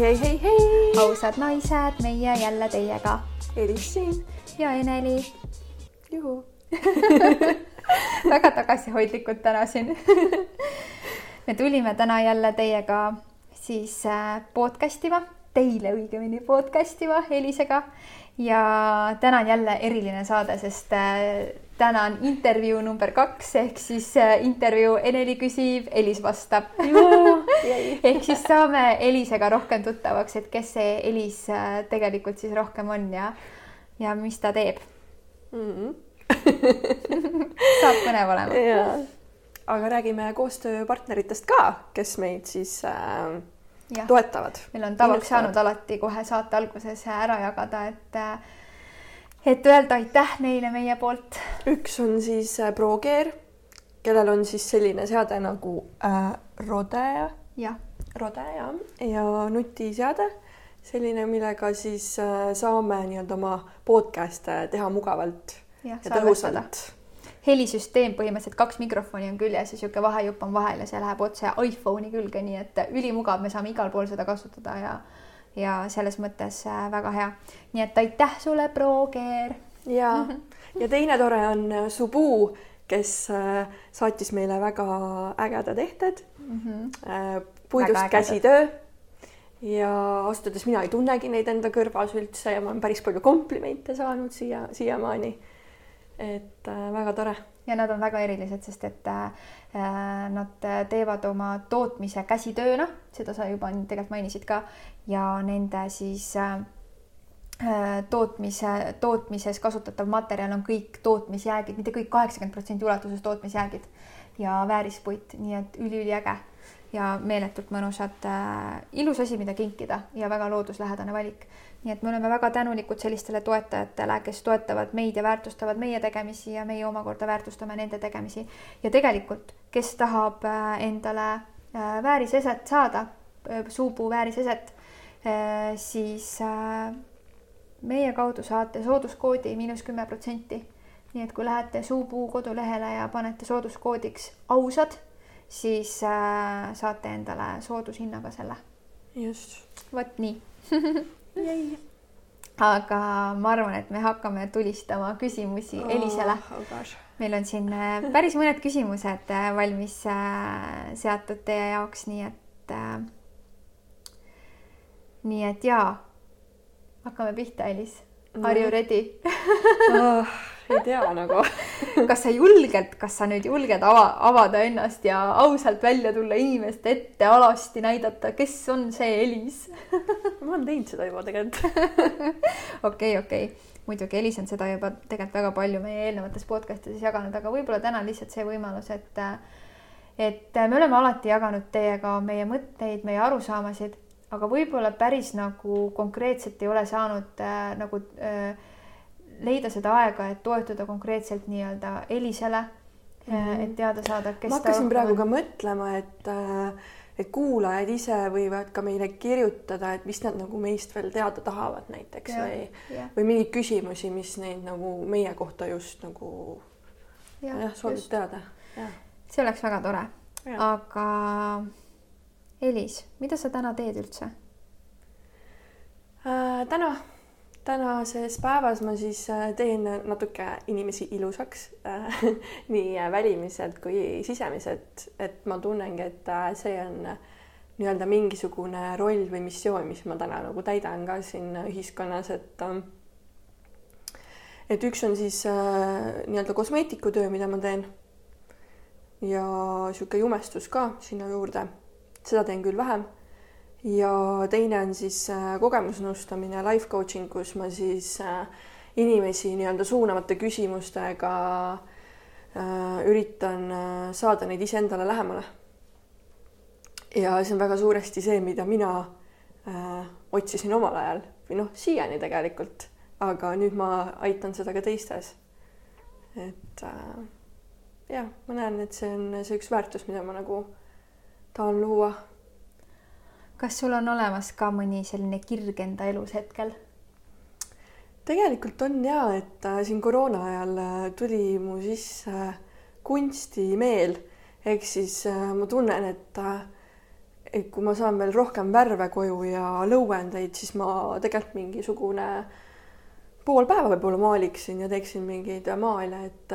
hei, hei, hei, ausad naised, meie jälle teiega. Elis siin. ja Eneli. juhu. Väga tagasihoidlikud täna siin. Me tulime täna jälle teiega siis äh, podcast ima, teile õigemini podcast ima Elisega ja täna on jälle eriline saade, sest äh, täna on intervjuu number kaks ehk siis äh, intervjuu Eneli küsib, Elis vastab ehk siis saame Elisega rohkem tuttavaks, et kes see Elis äh, tegelikult siis rohkem on ja, ja mis ta teeb mm. -hmm. saab põnev olema. aga räägime koostööpartneritest ka, kes meid siis äh, ja. toetavad. meil on tavaks saanud alati kohe saate alguses ära jagada, et et öelda aitäh neile meie poolt. üks on siis äh, ProGear, kellel on siis selline seade nagu äh, Rode. jah. Rode jah, ja nutiseade, selline, millega siis äh, saame nii-öelda oma podcast'e teha mugavalt ja, ja tõhusalt helisüsteem põhimõtteliselt kaks mikrofoni on küljes ja niisugune vahejupp on vahel ja see läheb otse iPhone'i külge, nii et ülimugav, me saame igal pool seda kasutada ja ja selles mõttes äh, väga hea. nii et aitäh sulle, Proger. ja, ja teine tore on äh, Subu, kes äh, saatis meile väga ägedad ehted mm. -hmm. puidust käsitöö ja ausalt öeldes mina ei tunnegi neid enda kõrvas üldse ja ma olen päris palju komplimente saanud siia, siiamaani. Et äh, väga tore. Ja nad on väga erilised, sest et äh, nad teevad oma tootmise käsitööna, seda sa juba tegelikult mainisid ka, ja nende siis äh, tootmise, tootmises kasutatav materjal on kõik tootmisjäägid, mitte kõik, kaheksakümmend protsenti ulatuses tootmisjäägid ja väärispuit, nii et üliüliäge ja meeletult mõnusad äh,, ilus asi, mida kinkida ja väga looduslähedane valik nii et me oleme väga tänulikud sellistele toetajatele, kes toetavad meid ja väärtustavad meie tegemisi ja meie omakorda väärtustame nende tegemisi. ja tegelikult, kes tahab äh, endale äh, vääriseset saada, äh, suupuu vääriseset, siis meie kaudu saate sooduskoodi miinus kümme protsenti. nii et kui lähete Suupuu kodulehele ja panete sooduskoodiks ausad, siis saate endale soodushinnaga selle. just. vot nii aga ma arvan, et me hakkame tulistama küsimusi oh, Elisele. oh. meil on siin äh, päris mõned küsimused äh, valmis äh, seatud teie jaoks, nii et nii et jaa, hakkame pihta, Elis. Are you ready? Oh ei tea nagu kas sa julged, kas sa nüüd julged ava, avada ennast ja ausalt välja tulla inimeste ette, alasti näidata, kes on see Elis ma olen teinud seda juba tegelikult. okei, okei, muidugi Elis on seda juba tegelikult väga palju meie eelnevates podcastides jaganud, aga võib-olla täna lihtsalt see võimalus, et et me oleme alati jaganud teiega meie mõtteid, meie arusaamasid, aga võib-olla päris nagu konkreetselt ei ole saanud äh, nagu äh, leida seda aega, et toetuda konkreetselt nii-öelda Elisele mm, -hmm. et teada saada, kes ma hakkasin praegu ka mõtlema, et äh, et kuulajad ise võivad ka meile kirjutada, et mis nad nagu meist veel teada tahavad näiteks ja, või ja. või mingeid küsimusi, mis neid nagu meie kohta just nagu ja, jah, soovib teada. see oleks väga tore. aga Elis, mida sa täna teed üldse äh,? täna tänases päevas ma siis äh, teen natuke inimesi ilusaks äh, nii välimiselt kui sisemiselt, et ma tunnengi, et äh, see on nii-öelda mingisugune roll või missioon, mis ma täna nagu täidan ka siin ühiskonnas, et et üks on siis nii-öelda kosmeetikutöö, mida ma teen. ja niisugune jumestus ka sinna juurde, seda teen küll vähem ja teine on siis äh, kogemusnõustamine, life coaching, kus ma siis äh, inimesi nii-öelda suunavate küsimustega äh, üritan saada neid iseendale lähemale. ja see on väga suuresti see, mida mina otsisin omal ajal või noh, siiani tegelikult, aga nüüd ma aitan seda ka teistes. et jah, ma näen, et see on see üks väärtus, mida ma nagu tahan luua kas sul on olemas ka mõni selline kirg enda elus hetkel? tegelikult on ja, et äh, siin koroona ajal äh, tuli mu sisse äh, kunstimeel ehk siis ma tunnen, et et kui ma saan veel rohkem värve koju ja lõuendeid, siis ma tegelikult mingisugune pool päeva võib-olla maaliksin ja teeksin mingeid maale, et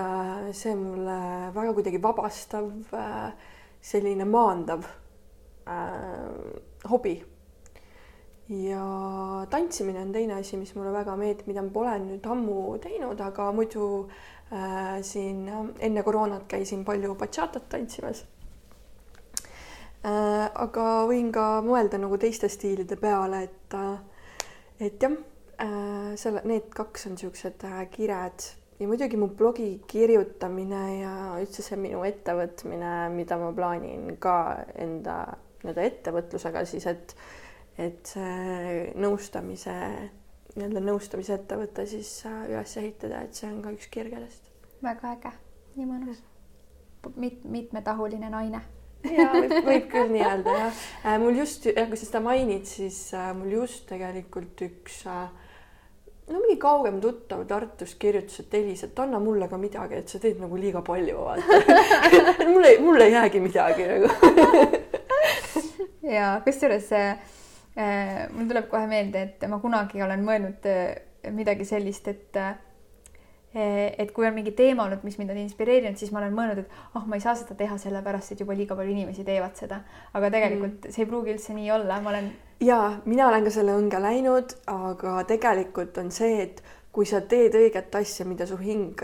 see mulle väga kuidagi vabastav, selline maandav hobi. ja tantsimine on teine asi, mis mulle väga meeldib, mida ma pole nüüd ammu teinud, aga muidu äh, siin enne koroonat käisin palju bachatat tantsimas äh,. aga võin ka mõelda nagu teiste stiilide peale, et, et jah Äh, selle, need kaks on niisugused äh, kired ja muidugi mu blogi kirjutamine ja üldse see minu ettevõtmine, mida ma plaanin ka enda nii-öelda ettevõtlusega siis, et et see nõustamise, nii-öelda nõustamisettevõte siis äh, üles ehitada, et see on ka üks kirgedest. väga äge, nii mõnus. mit-, mitmetahuline naine ja võib, võib küll nii öelda jah. mul just, kui sa seda mainid, siis mul just tegelikult üks äh, no mingi kaugem tuttav Tartust kirjutas, et Elis, et anna mulle ka midagi, et sa teed nagu liiga palju, vaata mul ei, mul ei jäägi midagi nagu ja kusjuures äh, mul tuleb kohe meelde, et ma kunagi olen mõelnud äh, midagi sellist, et äh, et kui on mingi teema olnud, mis mind on inspireerinud, siis ma olen mõelnud, et ah oh,, ma ei saa seda teha sellepärast, et juba liiga palju inimesi teevad seda. aga tegelikult mm. see ei pruugi üldse nii olla, ma olen. ja mina olen ka selle õnge läinud, aga tegelikult on see, et kui sa teed õiget asja, mida su hing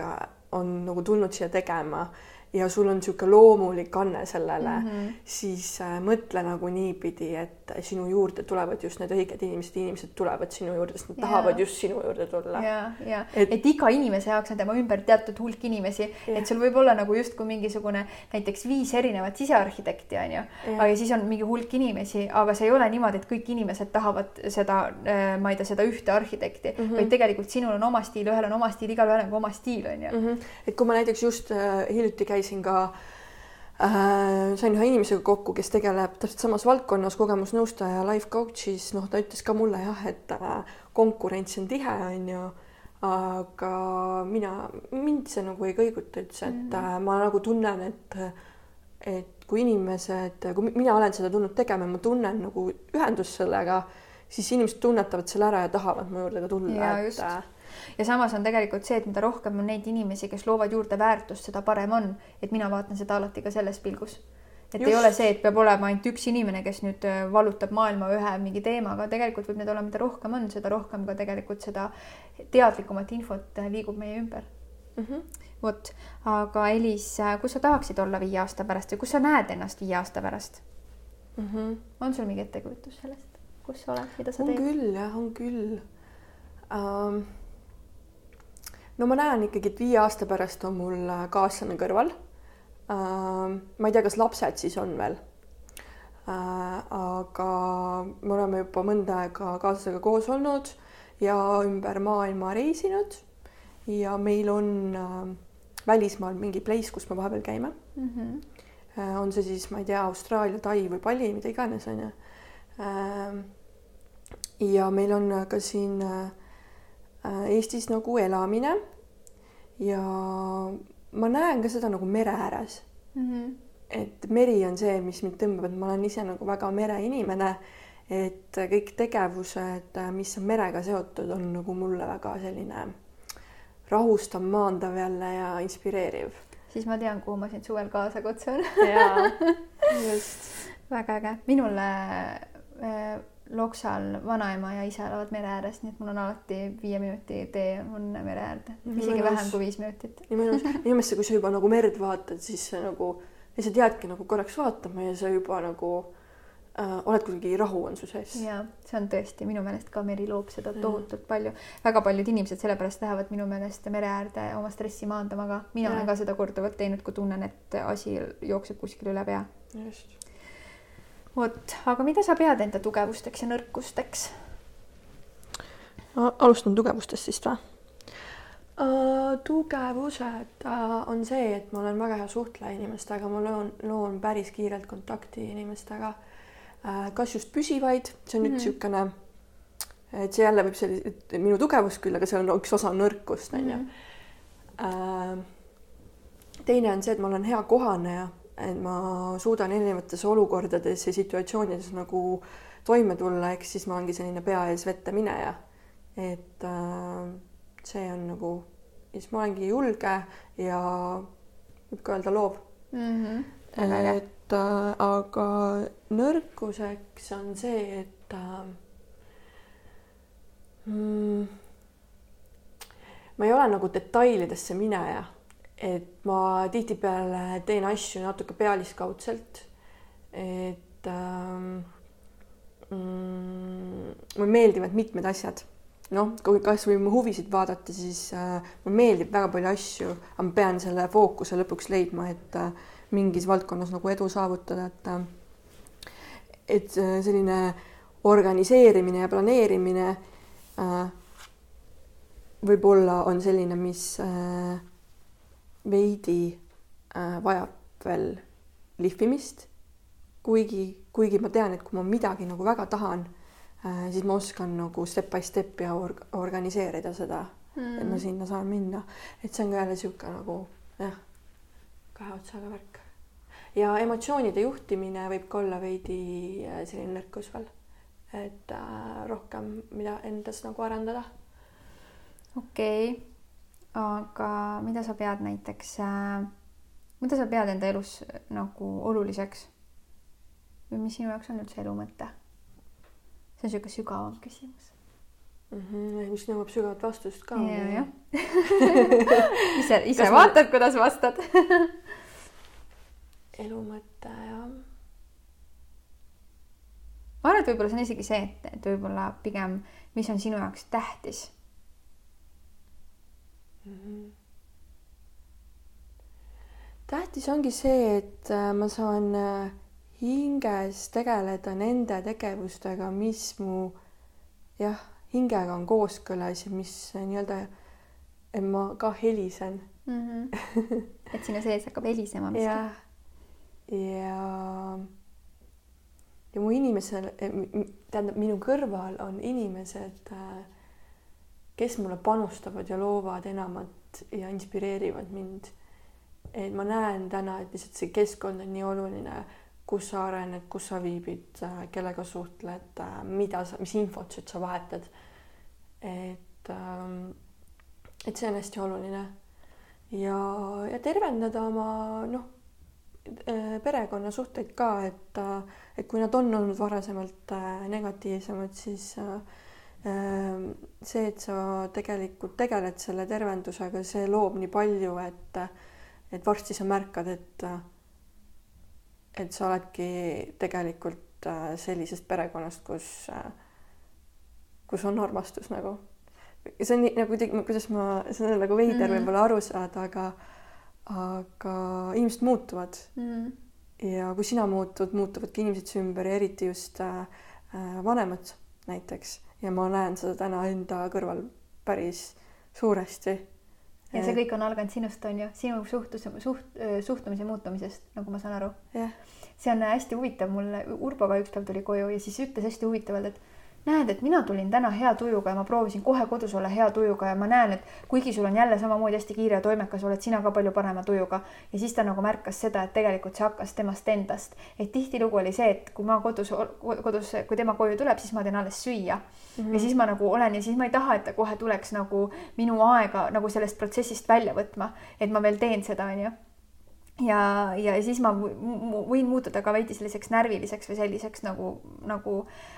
on nagu tulnud siia tegema ja sul on niisugune loomulik anne sellele mm, -hmm. siis äh, mõtle nagu niipidi, et sinu juurde tulevad just need õiged inimesed, inimesed tulevad sinu juurde, sest nad ja. tahavad just sinu juurde tulla. ja, ja et, et iga inimese jaoks on tema ümber teatud hulk inimesi, et sul võib olla nagu justkui mingisugune näiteks viis erinevat sisearhitekti on ju, aga siis on mingi hulk inimesi, aga see ei ole niimoodi, et kõik inimesed tahavad seda, äh, ma ei tea, seda ühte arhitekti mm, -hmm. vaid tegelikult sinul on oma stiil, ühel on oma stiil, igalühel on oma stiil on ju mm. -hmm. et kui ma näiteks just äh, hiljuti käisin käisin ka äh, sain ühe inimesega kokku, kes tegeleb täpselt samas valdkonnas, kogemusnõustaja, life coach'is, noh, ta ütles ka mulle jah, et äh, konkurents on tihe, on ju, aga mina, mind see nagu ei kõiguta üldse, et mm. äh, ma nagu tunnen, et et kui inimesed, kui mina olen seda tulnud tegema, ma tunnen nagu ühendust sellega, siis inimesed tunnetavad selle ära ja tahavad mu juurde ka tulla, et ja samas on tegelikult see, et mida rohkem on neid inimesi, kes loovad juurde väärtust, seda parem on, et mina vaatan seda alati ka selles pilgus et Just. ei ole see, et peab olema ainult üks inimene, kes nüüd äh, vallutab maailma ühe mingi teemaga, tegelikult võib neid olla, mida rohkem on, seda rohkem ka tegelikult seda teadlikumat infot äh, liigub meie ümber mm. -hmm. vot, aga Elis, äh, kus sa tahaksid olla viie aasta pärast või kus sa näed ennast viie aasta pärast mm? -hmm. on sul mingi ettekujutus sellest, kus sa oled, mida sa on teed? on küll jah, on küll um no ma näen ikkagi, et viie aasta pärast on mul äh, kaaslane kõrval. Ähm, ma ei tea, kas lapsed siis on veel. Äh, aga me oleme juba mõnda aega kaaslasega koos olnud ja ümber maailma reisinud ja meil on äh, välismaal mingi place, kus me vahepeal käime mm. -hmm. on see siis, ma ei tea, Austraalia, Tai või Bali, mida iganes, on ju. ja meil on ka siin äh, Äh, Eestis nagu elamine. ja ma näen ka seda nagu mere ääres mm. -hmm. et meri on see, mis mind tõmbab, et ma olen ise nagu väga mereinimene. et kõik tegevused, mis on merega seotud, on nagu mulle väga selline rahustav, maandav jälle ja inspireeriv. siis ma tean, kuhu ma sind suvel kaasa kutsun. jaa, just. väga äge, minule äh, Loksal vanaema ja isa elavad mere ääres, nii et mul on alati viie minuti tee on mere äärde, isegi mõnus. vähem kui viis minutit. nii mõnus, minu meelest kui sa juba nagu merd vaatad, siis sa nagu lihtsalt jäädki nagu korraks vaatama ja sa juba nagu äh, oled kuidagi rahu on su sees. ja see on tõesti minu meelest ka meri loob seda tohutult palju. väga paljud inimesed sellepärast lähevad minu meelest mere äärde oma stressi maandama, aga mina ja. olen ka seda korduvalt teinud, kui tunnen, et asi jookseb kuskil üle pea. just vot, aga mida sa pead enda tugevusteks ja nõrkusteks? alustan tugevustest siis või uh,? tugevused uh, on see, et ma olen väga hea suhtleja inimestega, ma loon, loon päris kiirelt kontakti inimestega uh,. kas just püsivaid, see on nüüd niisugune mm -hmm., et see jälle võib sellise, minu tugevus küll, aga seal on üks osa nõrkust, on ju. Mhm. teine on see, et ma olen hea kohaneja et ma suudan erinevates olukordades ja situatsioonides nagu toime tulla, ehk siis ma olengi selline pea ees vette mineja. et äh, see on nagu, siis ma olengi julge ja võib ka öelda loov mm. -hmm. et äh, aga nõrkuseks on see, et äh, mm, ma ei ole nagu detailidesse mineja, et ma tihtipeale teen asju natuke pealiskaudselt. et ähm, mm, mulle meeldivad mitmed asjad noh, kui kasvõi mu huvisid vaadata, siis äh, mulle meeldib väga palju asju, aga ma pean selle fookuse lõpuks leidma, et äh, mingis valdkonnas nagu edu saavutada, et äh, et äh, selline organiseerimine ja planeerimine äh, võib-olla on selline, mis äh, veidi äh, vajab veel lihvimist. kuigi, kuigi ma tean, et kui ma midagi nagu väga tahan äh,, siis ma oskan nagu step by step ja org organiseerida seda mm., et ma sinna saan minna. et see on ka jälle niisugune nagu jah, kahe otsaga värk. ja emotsioonide juhtimine võib ka olla veidi äh, selline nõrkus veel, et äh, rohkem, mida endas nagu arendada okei okay., aga mida sa pead näiteks äh,, mida sa pead enda elus nagu oluliseks? või mis sinu jaoks on üldse elu mõte? see on niisugune sügavam küsimus mm. -hmm, mis nõuab sügavat vastust ka. ja, jah ise, ise Kas vaatad ma..., kuidas vastad elu mõte, jah. ma arvan, et võib-olla see on isegi see, et, et võib-olla pigem, mis on sinu jaoks tähtis. Tähtis ongi see, et äh, ma saan äh, hinges tegeleda nende tegevustega, mis mu jah, hingega on kooskõlas ja mis äh, nii-öelda, et ma ka helisen mm. -hmm. et sinu sees hakkab helisema miski. jah, ja ja mu inimesel, tähendab minu kõrval on inimesed äh, kes mulle panustavad ja loovad enamat ja inspireerivad mind. et ma näen täna, et lihtsalt see keskkond on nii oluline, kus sa arened, kus sa viibid, kellega suhtled, mida sa, mis infot sa vahetad. et, ähm, et see on hästi oluline ja, ja tervendada oma noh, äh, perekonnasuhteid ka, et, et kui nad on olnud varasemalt äh, negatiivsemad, siis äh, see, et sa tegelikult tegeled selle tervendusega, see loob nii palju, et, et varsti sa märkad, et, et sa oledki tegelikult äh, sellisest perekonnast, kus, äh, kus on armastus nagu. see on nii nagu, kuidas ma, see on nagu veider mm -hmm. võib-olla aru saada, aga, aga inimesed muutuvad mm. -hmm. ja kui sina muutud, muutuvadki inimesed su ümber ja eriti just äh vanemad näiteks ja ma näen seda täna enda kõrval päris suuresti. ja see kõik on alganud sinust, on ju, sinu suhtlus, suht-, suhtumise muutumisest, nagu ma saan aru. see on hästi huvitav, mulle Urboga üks päev tuli koju ja siis ütles hästi huvitavalt, et näed, et mina tulin täna hea tujuga ja ma proovisin kohe kodus olla hea tujuga ja ma näen, et kuigi sul on jälle samamoodi hästi kiire ja toimekas, oled sina ka palju parema tujuga. ja siis ta nagu märkas seda, et tegelikult see hakkas temast endast. et tihtilugu oli see, et kui ma kodus, kodus, kui tema koju tuleb, siis ma teen alles süüa mm. -hmm. ja siis ma nagu olen ja siis ma ei taha, et ta kohe tuleks nagu minu aega nagu sellest protsessist välja võtma, et ma veel teen seda, onju ja, ja siis ma võin muutuda ka veidi selliseks närviliseks või selliseks nagu, nagu,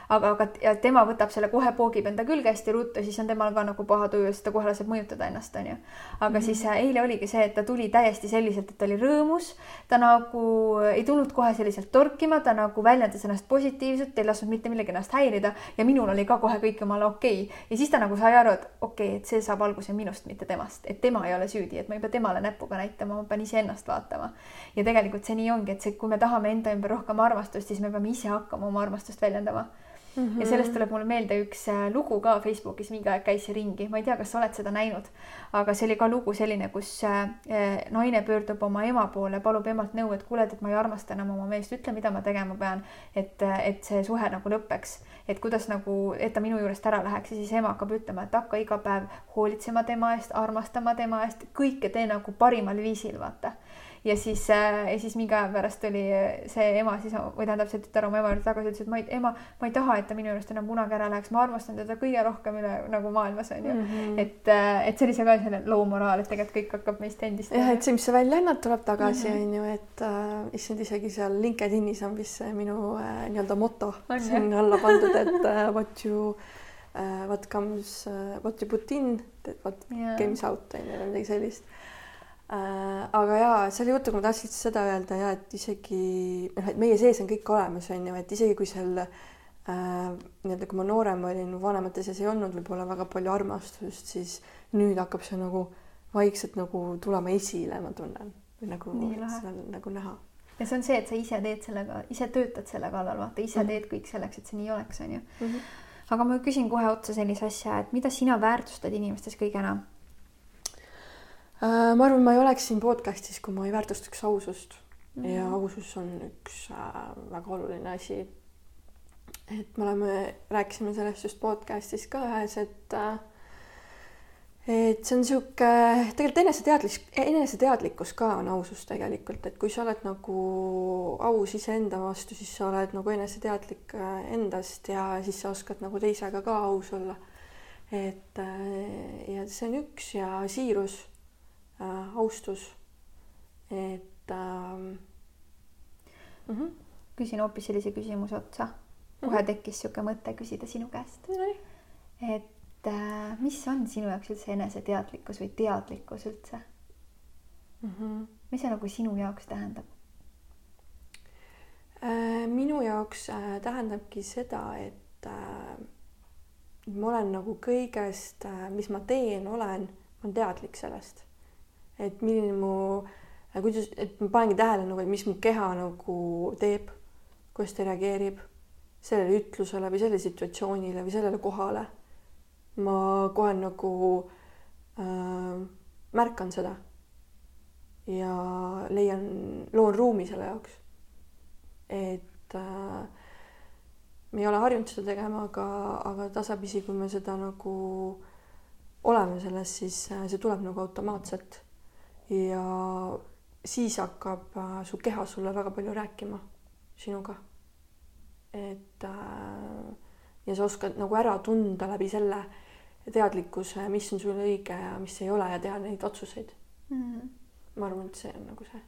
aga, aga ja tema võtab selle kohe, poogib enda külge hästi ruttu, siis on temal ka nagu paha tuju ja siis ta kohe laseb mõjutada ennast, onju. aga mm -hmm. siis äh, eile oligi see, et ta tuli täiesti selliselt, et ta oli rõõmus, ta nagu ei tulnud kohe selliselt torkima, ta nagu väljendas ennast positiivselt, ei lasknud mitte millegi ennast häirida ja minul oli ka kohe kõik jumala okei okay. ja siis ta nagu sai aru, et okei okay,, et see saab alguse minust, mitte temast, et tema ei ole süüdi, et ma ei pea temale näpuga näitama, ma pean iseennast vaatama ja tegelikult see nii ongi, et see, kui me tahame enda ümber rohkem armastust, siis me peame ise hakkama oma armastust väljendama Mm -hmm. ja sellest tuleb mulle meelde üks äh, lugu ka Facebookis mingi aeg käis ringi, ma ei tea, kas sa oled seda näinud, aga see oli ka lugu selline, kus äh, äh, naine pöördub oma ema poole, palub emalt nõu, et kuule, et ma ei armasta enam oma meest, ütle, mida ma tegema pean, et, et see suhe nagu lõpeks, et kuidas nagu, et ta minu juurest ära läheks ja siis ema hakkab ütlema, et hakka iga päev hoolitsema tema eest, armastama tema eest, kõike tee nagu parimal viisil, vaata ja siis äh,, ja siis mingi aja pärast tuli see ema siis või tähendab see tütar oma ema juurde tagasi, ütles, et ma ei, ema, ma ei taha, et ta minu juurest enam kunagi ära läheks, ma armastan teda kõige rohkem üle nagu maailmas onju mm. -hmm. et, äh, et see oli see ka selline loo moraal, et tegelikult kõik hakkab meist endist. jah, et see, mis sa välja annad, tuleb tagasi onju mm -hmm., et äh, issand, isegi seal LinkedInis on vist see minu äh, nii-öelda moto sinna alla pandud, et äh, what you uh, what comes uh,, what you put in, what yeah. comes out on ju midagi sellist. Aga jaa, selle jutuga ma tahtsin seda öelda ja et isegi noh, et meie sees on kõik olemas, on ju, et isegi kui seal uh, nii-öelda, kui ma noorem olin, vanemate sees ei olnud võib-olla väga palju armastust, siis nüüd hakkab see nagu vaikselt nagu tulema esile, ma tunnen või nagu seal nagu näha ja see on see, et sa ise teed sellega, ise töötad selle kallal, vaata, ise mm -hmm. teed kõik selleks, et see nii oleks, onju mm. -hmm aga ma küsin kohe otsa sellise asja, et mida sina väärtustad inimestes kõige enam? Äh, ma arvan, ma ei oleks siin podcast'is, kui ma ei väärtustaks ausust mm ja ausus on üks äh, väga oluline asi. et me oleme, rääkisime sellest just podcast'is ka ühes, et äh, et see on sihuke tegelikult eneseteadlis, eneseteadlikkus ka on ausus tegelikult, et kui sa oled nagu aus iseenda vastu, siis sa oled nagu eneseteadlik endast ja siis sa oskad nagu teisega ka aus olla. et ja see on üks ja siirus äh,, austus, et äh,. Mm -hmm. küsin hoopis sellise küsimuse otsa. kohe mhm. tekkis niisugune mõte küsida sinu käest. et et äh, mis on sinu jaoks üldse eneseteadlikkus või teadlikkus üldse mm? -hmm. mis see nagu sinu jaoks tähendab? Äh, minu jaoks äh, tähendabki seda, et ma olen nagu kõigest, mis ma teen, olen, olen teadlik sellest. Et milline mu, kuidas, et ma panengi tähele nagu, et mis mu keha nagu teeb, kuidas ta reageerib sellele ütlusele või sellele situatsioonile või sellele kohale ma kohe nagu äh, märkan seda ja leian, loon ruumi selle jaoks. et äh, me ei ole harjunud seda tegema, aga, aga tasapisi, kui me seda nagu oleme selles, siis äh, see tuleb nagu automaatselt. Ja siis hakkab äh, su keha sulle väga palju rääkima sinuga. et äh, ja sa oskad nagu ära tunda läbi selle teadlikkuse, mis on sulle õige ja mis ei ole ja teha neid otsuseid mm. -hmm. ma arvan, et see on nagu see.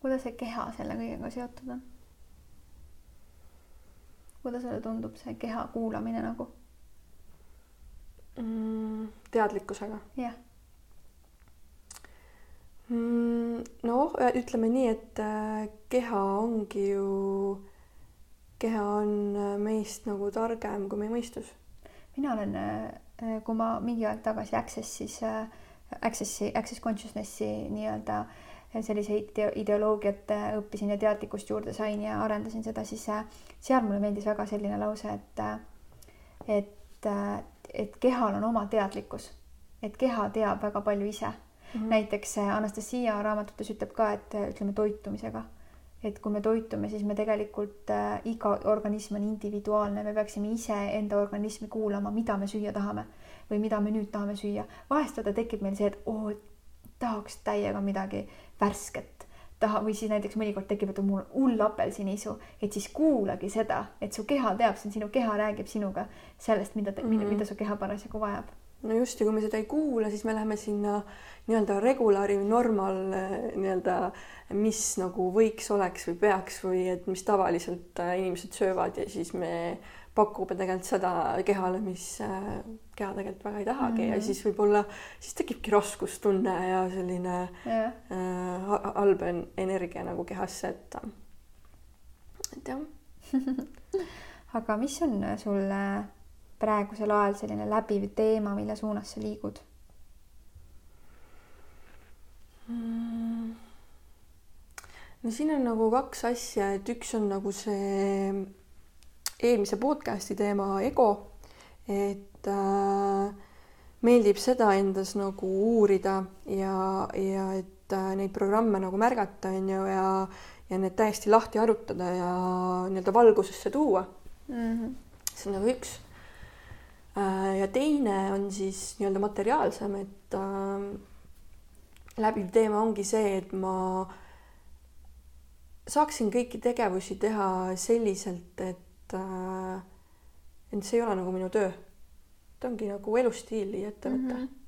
kuidas see keha selle kõigega seotud on? kuidas sulle tundub see keha kuulamine nagu mm,? teadlikkusega? jah. Noh, ütleme nii, et äh, keha ongi ju keha on äh, meist nagu targem kui meie mõistus. mina olen, äh, kui ma mingi aeg tagasi Access'is, Access'i, Access Consciousnessi nii-öelda selliseid ideoloogiat õppisin ja teadlikkust juurde sain ja arendasin seda, siis seal mulle meeldis väga selline lause, et et, et kehal on oma teadlikkus, et keha teab väga palju ise mm. -hmm. näiteks Anastasia raamatutes ütleb ka, et ütleme toitumisega et kui me toitume, siis me tegelikult äh, iga organism on individuaalne, me peaksime ise enda organismi kuulama, mida me süüa tahame või mida me nüüd tahame süüa. vahest vaata tekib meil see, et oo, tahaks täiega midagi värsket, taha või siis näiteks mõnikord tekib, et mul hull apelsiniisu, et siis kuulagi seda, et su keha teab, see on sinu keha räägib sinuga sellest, mida mm, -hmm. mida su keha parasjagu vajab no just ja kui me seda ei kuula, siis me läheme sinna nii-öelda regulaari või normal nii-öelda, mis nagu võiks, oleks või peaks või et mis tavaliselt äh, inimesed söövad ja siis me pakume tegelikult seda kehale, mis äh, keha tegelikult väga ei tahagi mm -hmm. ja mhm. siis võib-olla siis tekibki raskustunne ja selline yeah. äh, halb energia nagu kehasse, et, et jah aga mis on sulle praegusel ajal selline läbiv teema, mille suunas sa liigud mm.? no siin on nagu kaks asja, et üks on nagu see eelmise podcast'i teema ego, et äh, meeldib seda endas nagu uurida ja, ja et äh, neid programme nagu märgata, on ju, ja ja need täiesti lahti arutada ja nii-öelda valgusesse tuua mm. -hmm. see on nagu üks ja teine on siis nii-öelda materiaalsem, et äh, läbiv teema ongi see, et ma saaksin kõiki tegevusi teha selliselt, et äh, et see ei ole nagu minu töö. ta ongi nagu elustiili ettevõte mm. -hmm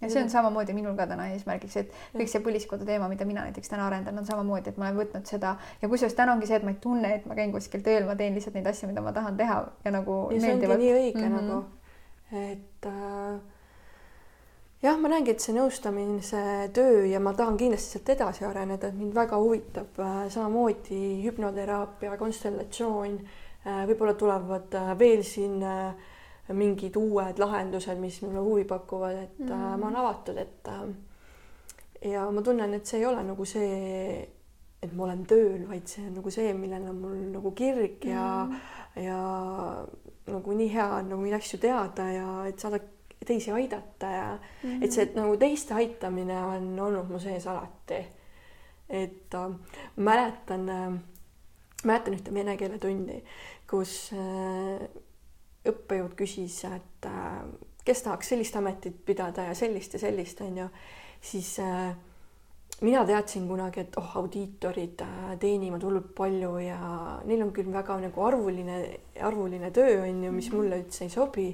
ja see on samamoodi minul ka täna eesmärgiks, et kõik see põliskodu teema, mida mina näiteks täna arendan, on samamoodi, et ma olen võtnud seda ja kusjuures täna ongi see, et ma ei tunne, et ma käin kuskil tööl, ma teen lihtsalt neid asju, mida ma tahan teha ja nagu. ja see ongi nii õige mm -hmm. nagu, et äh, jah, ma näengi, et see nõustamise töö ja ma tahan kindlasti sealt edasi areneda, et mind väga huvitab äh, samamoodi hüpnoteraapia, konstellatsioon äh,. võib-olla tulevad äh, veel siin äh, mingid uued lahendused, mis mulle huvi pakuvad, et mm. äh, ma olen avatud, et äh, ja ma tunnen, et see ei ole nagu see, et ma olen tööl, vaid see on nagu see, millel on mul nagu kirg ja mm. ja nagu nii hea on nagu neid asju teada ja et saada teisi aidata ja mm -hmm. et see et nagu teiste aitamine on olnud mu sees alati. et äh, mäletan äh,, mäletan ühte vene keele tundi, kus äh, õppejõud küsis, et äh, kes tahaks sellist ametit pidada ja sellist ja sellist, on ju, siis äh, mina teadsin kunagi, et oh, audiitorid äh, teenivad hullult palju ja neil on küll väga nagu arvuline, arvuline töö on ju, mis mhm. mulle üldse ei sobi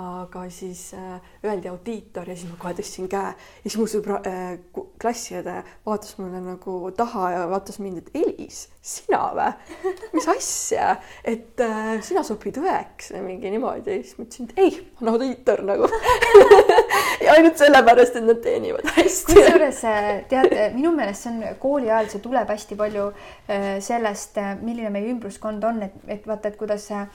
aga siis äh, öeldi audiitor ja siis ma kohe tõstsin käe. Ja siis mu sõbra äh, klassiõde vaatas mulle nagu taha ja vaatas mind, et Elis, sina või? mis asja, et äh, sina sobid õeks või mingi niimoodi. Ja siis ma ütlesin, et ei, ma olen audiitor nagu. Ja ainult sellepärast, et nad teenivad hästi. kusjuures äh, tead, minu meelest see on kooli ajal, see tuleb hästi palju äh, sellest, äh, milline meie ümbruskond on, et, et vaata, et kuidas Äh,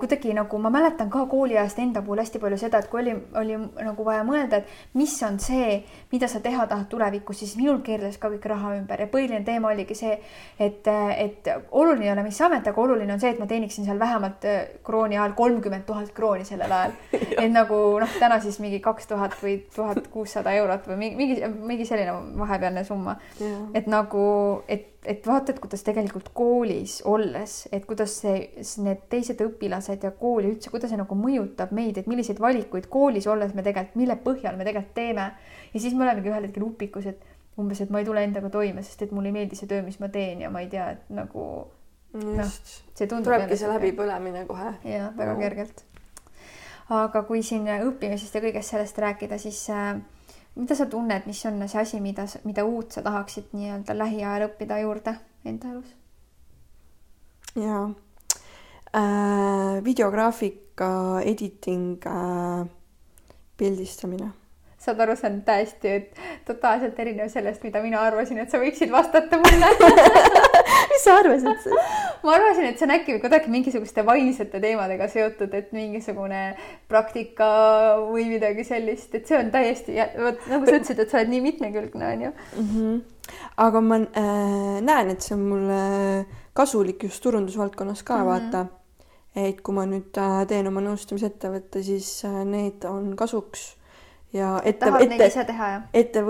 kuidagi nagu ma mäletan ka kooliajast enda puhul hästi palju seda, et kui oli, oli nagu vaja mõelda, et mis on see, mida sa teha tahad tulevikus, siis minul keerles ka kõik raha ümber ja põhiline teema oligi see, et, et oluline ei ole, mis amet, aga oluline on see, et ma teeniksin seal vähemalt äh, krooni ajal kolmkümmend tuhat krooni sellel ajal. et nagu noh, täna siis mingi kaks tuhat või tuhat kuussada eurot või mingi, mingi, mingi selline vahepealne summa. et nagu, et et vaata, et kuidas tegelikult koolis olles, et kuidas see, need teised õpilased ja kooli üldse, kuidas see nagu mõjutab meid, et milliseid valikuid koolis olles me tegelikult, mille põhjal me tegelikult teeme. ja siis me olemegi ühel hetkel upikus, et umbes, et ma ei tule endaga toime, sest et mulle ei meeldi see töö, mis ma teen ja ma ei tea, et nagu. noh, see tundub. tulebki see läbipõlemine kohe. jah, väga no. kergelt. aga kui siin õppimisest ja kõigest sellest rääkida, siis äh, mida sa tunned, mis on see asi, mida, mida uut sa tahaksid nii-öelda lähiajal õppida juurde enda elus? jaa. Äh,, videograafika, editing äh,, pildistamine. Saad aru, see on täiesti totaalselt erinev sellest, mida mina arvasin, et sa võiksid vastata mulle. Mis sa arvasid ma arvasin, et see on äkki kuidagi mingisuguste vaimsete teemadega seotud, et mingisugune praktika või midagi sellist, et see on täiesti, vot nagu sa ütlesid, et sa oled nii mitmekülgne, onju mm. -hmm. aga ma äh, näen, et see on mulle kasulik just turundusvaldkonnas ka mm, -hmm. vaata. et kui ma nüüd äh, teen oma nõustamisettevõtte, siis äh, need on kasuks ja ette, ette,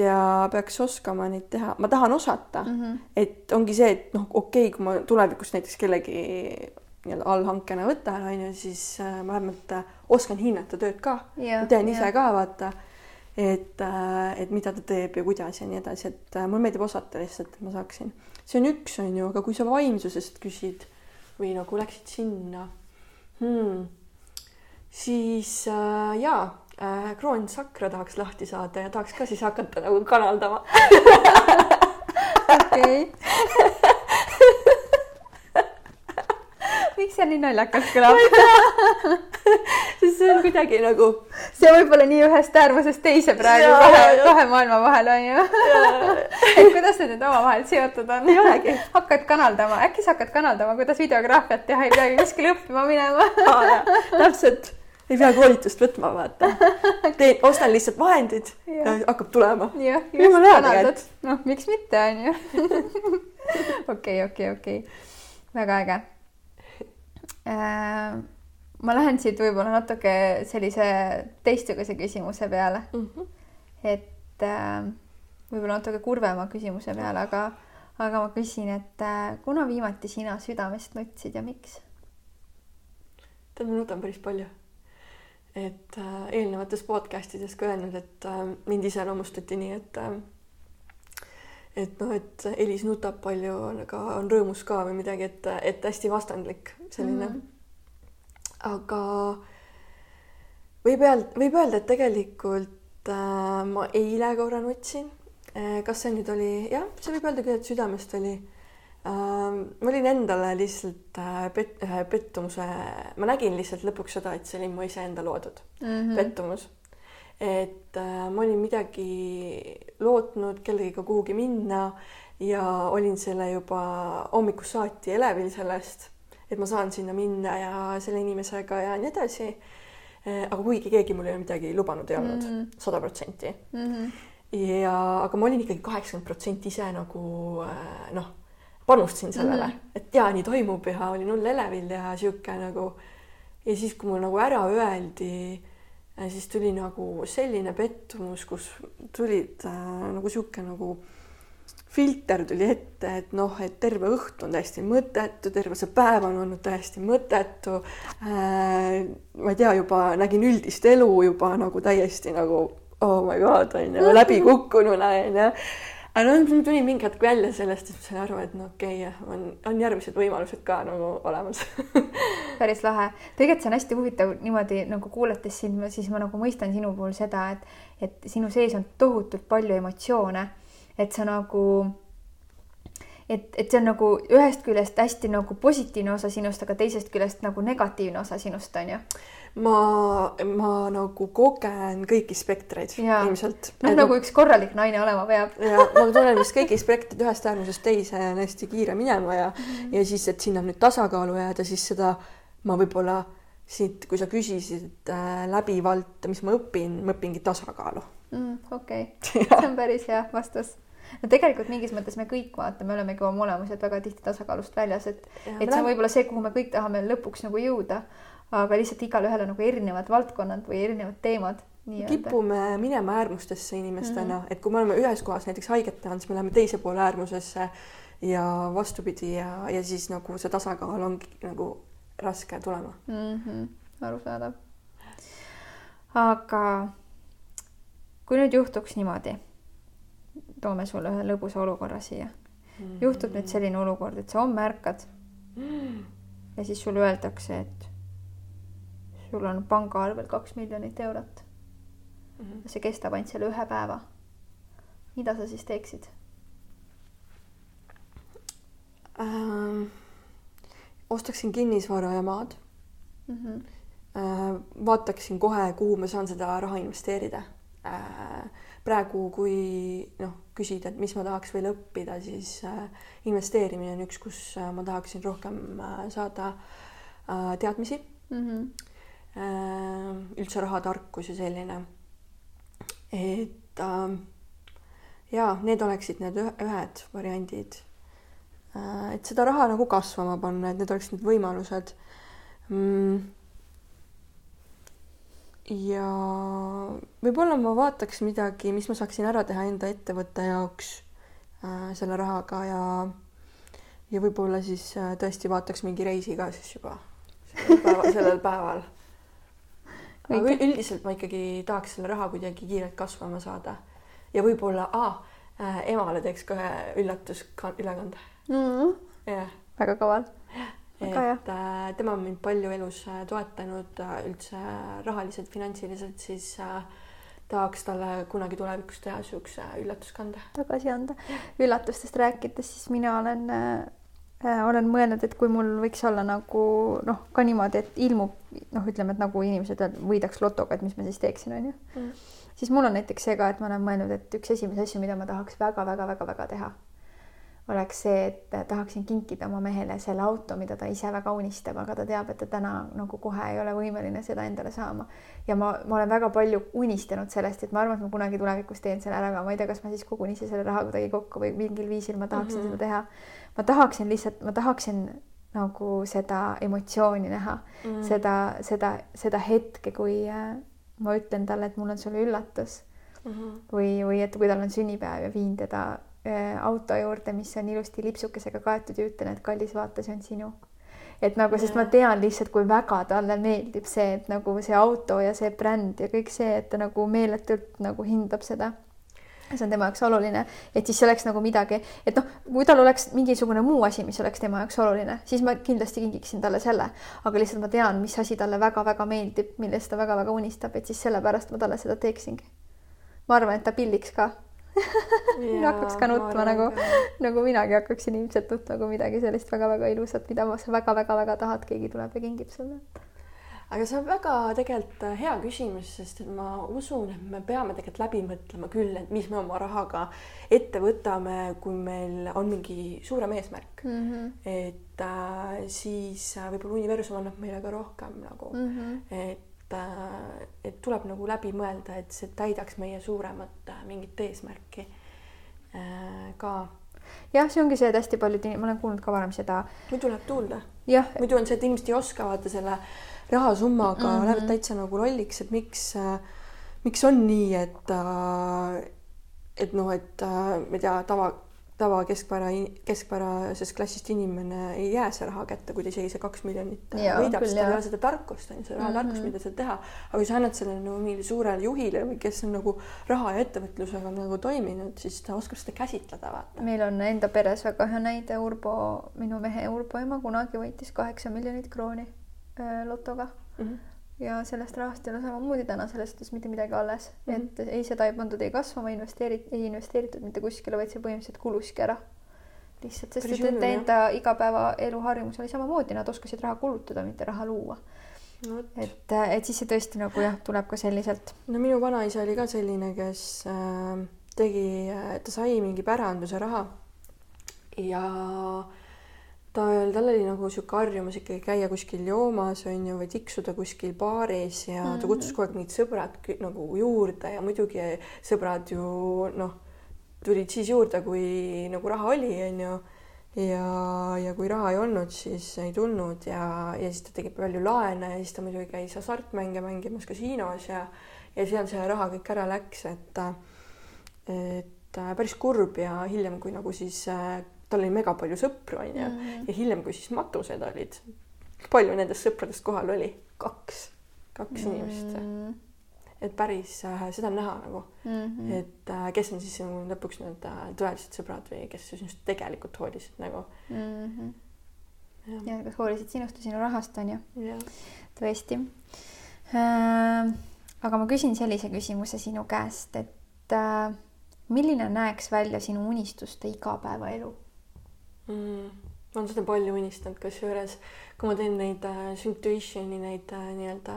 ettevõtja peaks oskama neid teha, ma tahan osata mm, -hmm. et ongi see, et noh, okei okay,, kui ma tulevikus näiteks kellegi nii-öelda allhankena võtan, on ju, siis äh, ma vähemalt äh, oskan hinnata tööd ka. ise ja. ka, vaata, et äh,, et mida ta teeb ja kuidas ja nii edasi, et äh, mulle meeldib osata lihtsalt, et ma saaksin. see on üks, on ju, aga kui sa vaimsusest küsid või nagu läksid sinna hmm,, siis äh, jaa kroonsakra tahaks lahti saada ja tahaks ka siis hakata nagu kanaldama. okei. miks see nii naljakalt kõlab? sest see on kuidagi nagu. see võib olla nii ühest äärmusest teise praegu kahe, kahe maailma vahel on ju. et kuidas need nüüd omavahel seotud on? ei olegi. hakkad kanaldama, äkki sa hakkad kanaldama, kuidas videograafiat teha, ei peagi kuskile õppima minema täpselt ei pea koolitust võtma, vaata. teen, ostan lihtsalt vahendid ja, ja hakkab tulema. jah, just tänadad. noh, miks mitte, onju. okei, okei, okei. väga äge äh,. ma lähen siit võib-olla natuke sellise teistsuguse küsimuse peale mm. -hmm. et äh, võib-olla natuke kurvema küsimuse peale, aga, aga ma küsin, et äh, kuna viimati sina südamest nutsid ja miks? tead, ma nutan päris palju et äh, eelnevates podcast ides ka öelnud, et äh, mind iseloomustati nii, et äh, et noh, et Elis nutab palju, aga on rõõmus ka või midagi, et, et hästi vastandlik selline mm. -hmm. aga võib öelda, võib öelda, et tegelikult äh, ma eile korra nutsin kas see nüüd oli, jah, see võib öelda küll, et südamest oli äh,. Ma olin endale lihtsalt äh, pet, ühe pettumuse, ma nägin lihtsalt lõpuks seda, et see oli mu iseenda loodud mm -hmm. pettumus et äh, ma olin midagi lootnud kellegiga kuhugi minna ja olin selle juba hommikust saati elevil sellest, et ma saan sinna minna ja selle inimesega ja nii edasi. Äh, aga kuigi keegi mulle midagi lubanud ei olnud, mhm. sada protsenti. Mhm. ja, aga ma olin ikkagi kaheksakümmend protsenti ise nagu äh, noh, panustasin sellele mm, -hmm. et jaa, nii toimub ja olin hull elevil ja sihuke nagu ja siis, kui mul nagu ära öeldi siis tuli nagu selline pettumus, kus tulid äh, nagu sihuke nagu filter tuli ette, et noh, et terve õhtu on täiesti mõttetu, terve see päev on olnud täiesti mõttetu äh,. ma ei tea, juba nägin üldist elu juba nagu täiesti nagu oh my god on ju läbikukkununa on ju aga noh, mul tuli mingi hetk välja sellest, et sain aru, et no okei okay,, on, on järgmised võimalused ka nagu olemas. Päris lahe. tegelikult see on hästi huvitav niimoodi nagu kuulates sind, siis ma nagu mõistan sinu puhul seda, et, et sinu sees on tohutult palju emotsioone, et sa nagu et, et see on nagu ühest küljest hästi nagu positiivne osa sinust, aga teisest küljest nagu negatiivne osa sinust on ju ma, ma nagu kogen kõiki spektreid ja. ilmselt. noh, nagu üks korralik naine olema peab. ja ma tunnen vist kõigi spektrid ühest äärmusest teise on hästi kiire minema ja mm, -hmm. ja siis, et sinna nüüd tasakaalu jääda, siis seda ma võib-olla siit, kui sa küsisid äh, läbivalt, mis ma õpin, ma õpingi tasakaalu mm,. okei okay., see on päris hea vastus no tegelikult mingis mõttes me kõik vaata, me olemegi oma olemuselt väga tihti tasakaalust väljas, et, et see on võib-olla see, kuhu me kõik tahame lõpuks nagu jõuda aga lihtsalt igalühel on nagu erinevad valdkonnad või erinevad teemad. kipume minema äärmustesse inimestena mm, -hmm. et kui me oleme ühes kohas näiteks haiget teha, siis me läheme teise poole äärmusesse ja vastupidi ja, ja siis nagu see tasakaal ongi nagu raske tulema mm. -hmm. arusaadav. aga kui nüüd juhtuks niimoodi, toome sulle ühe lõbusa olukorra siia mm. -hmm. juhtub nüüd selline olukord, et sa homme ärkad mm -hmm. ja siis sulle öeldakse, et sul on pangaarvel kaks miljonit eurot mm. -hmm. see kestab ainult selle ühe päeva. mida sa siis teeksid ähm,? ostaksin kinnisvara ja maad mm. -hmm. Äh, vaataksin kohe, kuhu ma saan seda raha investeerida äh,. praegu, kui noh, küsida, et mis ma tahaks veel õppida, siis äh, investeerimine on üks, kus äh, ma tahaksin rohkem äh, saada äh, teadmisi mm. -hmm üldse rahatarkus ja selline. et äh, ja need oleksid need ühed variandid. Äh, et seda raha nagu kasvama panna, et need oleksid need võimalused mm ja võib-olla ma vaataks midagi, mis ma saaksin ära teha enda ettevõtte jaoks äh, selle rahaga ja ja võib-olla siis äh, tõesti vaataks mingi reisi ka siis juba sellel päeval, sellel päeval aga üldiselt ma ikkagi tahaks selle raha kuidagi kiirelt kasvama saada ja võib-olla äh, emale teeks ka ühe üllatusülekande mm. -hmm. jah. väga kaval. et äh, tema on mind palju elus äh, toetanud äh, üldse rahaliselt, finantsiliselt, siis äh, tahaks talle kunagi tulevikus teha niisuguse üllatuskande. tagasi anda. üllatustest rääkides, siis mina olen Äh, olen mõelnud, et kui mul võiks olla nagu noh, ka niimoodi, et ilmub noh, ütleme, et nagu inimesed võidaks lotoga, et mis ma siis teeksin, onju. Mm.. siis mul on näiteks see ka, et ma olen mõelnud, et üks esimesi asju, mida ma tahaks väga-väga-väga-väga teha, oleks see, et tahaksin kinkida oma mehele selle auto, mida ta ise väga unistab, aga ta teab, et ta täna nagu kohe ei ole võimeline seda endale saama. ja ma, ma olen väga palju unistanud sellest, et ma arvan, et ma kunagi tulevikus teen selle ära, aga ma ei tea, kas ma siis kogun ise selle raha kuidagi kokku või mingil viisil ma tahaksin mm -hmm. seda teha ma tahaksin lihtsalt, ma tahaksin nagu seda emotsiooni näha mm., seda, seda, seda hetke, kui äh, ma ütlen talle, et mul on sulle üllatus mm. -hmm. või, või et kui tal on sünnipäev ja viin teda auto juurde, mis on ilusti lipsukesega kaetud ja ütlen, et kallis, vaata, see on sinu. et nagu, sest ma tean lihtsalt, kui väga talle meeldib see, et nagu see auto ja see bränd ja kõik see, et ta nagu meeletult nagu hindab seda see on tema jaoks oluline, et siis see oleks nagu midagi, et noh, kui tal oleks mingisugune muu asi, mis oleks tema jaoks oluline, siis ma kindlasti kingiksin talle selle, aga lihtsalt ma tean, mis asi talle väga-väga meeldib, millest ta väga-väga unistab, et siis sellepärast ma talle seda teeksingi. ma arvan, et ta pilliks ka hakkaks ka nutma nagu, nagu minagi hakkaksin ilmselt nutma, kui midagi sellist väga-väga ilusat, mida sa väga-väga-väga tahad, keegi tuleb ja kingib sulle aga see on väga tegelikult äh, hea küsimus, sest et ma usun, et me peame tegelikult läbi mõtlema küll, et mis me oma rahaga ette võtame, kui meil on mingi suurem eesmärk mm. -hmm. et äh, siis äh, võib-olla universum annab meile ka rohkem nagu mm, -hmm. et et tuleb nagu läbi mõelda, et see täidaks meie suuremat äh, mingit eesmärki äh, ka jah, see ongi see, et hästi paljud, ma olen kuulnud ka varem seda. muidu läheb tuulde. muidu on see, et inimesed ei oska vaata selle rahasummaga mm -hmm. lähevad täitsa nagu lolliks, et miks, miks on nii, et, et noh, et ma ei tea, tava, tava keskpära, keskpärasest klassist inimene ei jää see raha kätte, kui ta isegi see kaks miljonit võidab, sest tal ei ole seda tarkust, on ju, seda rahatarkust mm, -hmm. mida seal teha. aga kui sa annad selle nagu mingile suurele juhile või kes on nagu raha ja ettevõtlusega nagu toiminud, siis ta oskab seda käsitleda, vaata. meil on enda peres väga hea näide, Urbo, minu mehe Urbo ema kunagi võitis kaheksa miljonit krooni Äh, lotoga mm. -hmm. Ja sellest rahast ei ole samamoodi täna selles suhtes mitte midagi alles mm, -hmm. et ei, seda ei pandud ei kasvama, investeeri-, ei investeeritud mitte kuskile, vaid see põhimõtteliselt kuluski ära. lihtsalt, sest et nende enda igapäevaelu harjumus oli samamoodi, nad oskasid raha kulutada, mitte raha luua no,. et, et siis see tõesti nagu jah, tuleb ka selliselt. no minu vanaisa oli ka selline, kes äh, tegi, ta sai mingi päranduse raha ja äh, ta, tal oli nagu sihuke harjumus ikkagi käia kuskil joomas on ju, või tiksuda kuskil baaris ja mm ta kutsus kogu aeg mingid sõbrad nagu juurde ja muidugi sõbrad ju noh, tulid siis juurde, kui nagu raha oli, on ju. ja, ja kui raha ei olnud, siis ei tulnud ja, ja siis ta tegi palju laene ja siis ta muidugi käis hasartmänge mängimas kasiinos ja, ja seal see raha kõik ära läks, et, et päris kurb ja hiljem, kui nagu siis tal oli mega palju sõpru, onju, mm. ja hiljem, kui siis matused olid, palju nendest sõpradest kohal oli? kaks, kaks mm. inimest. et päris äh, seda on näha nagu mm, -hmm. et äh, kes on siis nagu lõpuks need äh, tõelised sõbrad või kes sinust tegelikult hoolisid nagu mm. -hmm. ja, ja kas hoolisid sinust ja sinu rahast onju. tõesti äh,. aga ma küsin sellise küsimuse sinu käest, et äh, milline näeks välja sinu unistuste igapäevaelu mm,? ma olen seda palju unistanud, kusjuures kui ma teen neid äh, Syntuitioni neid äh, nii-öelda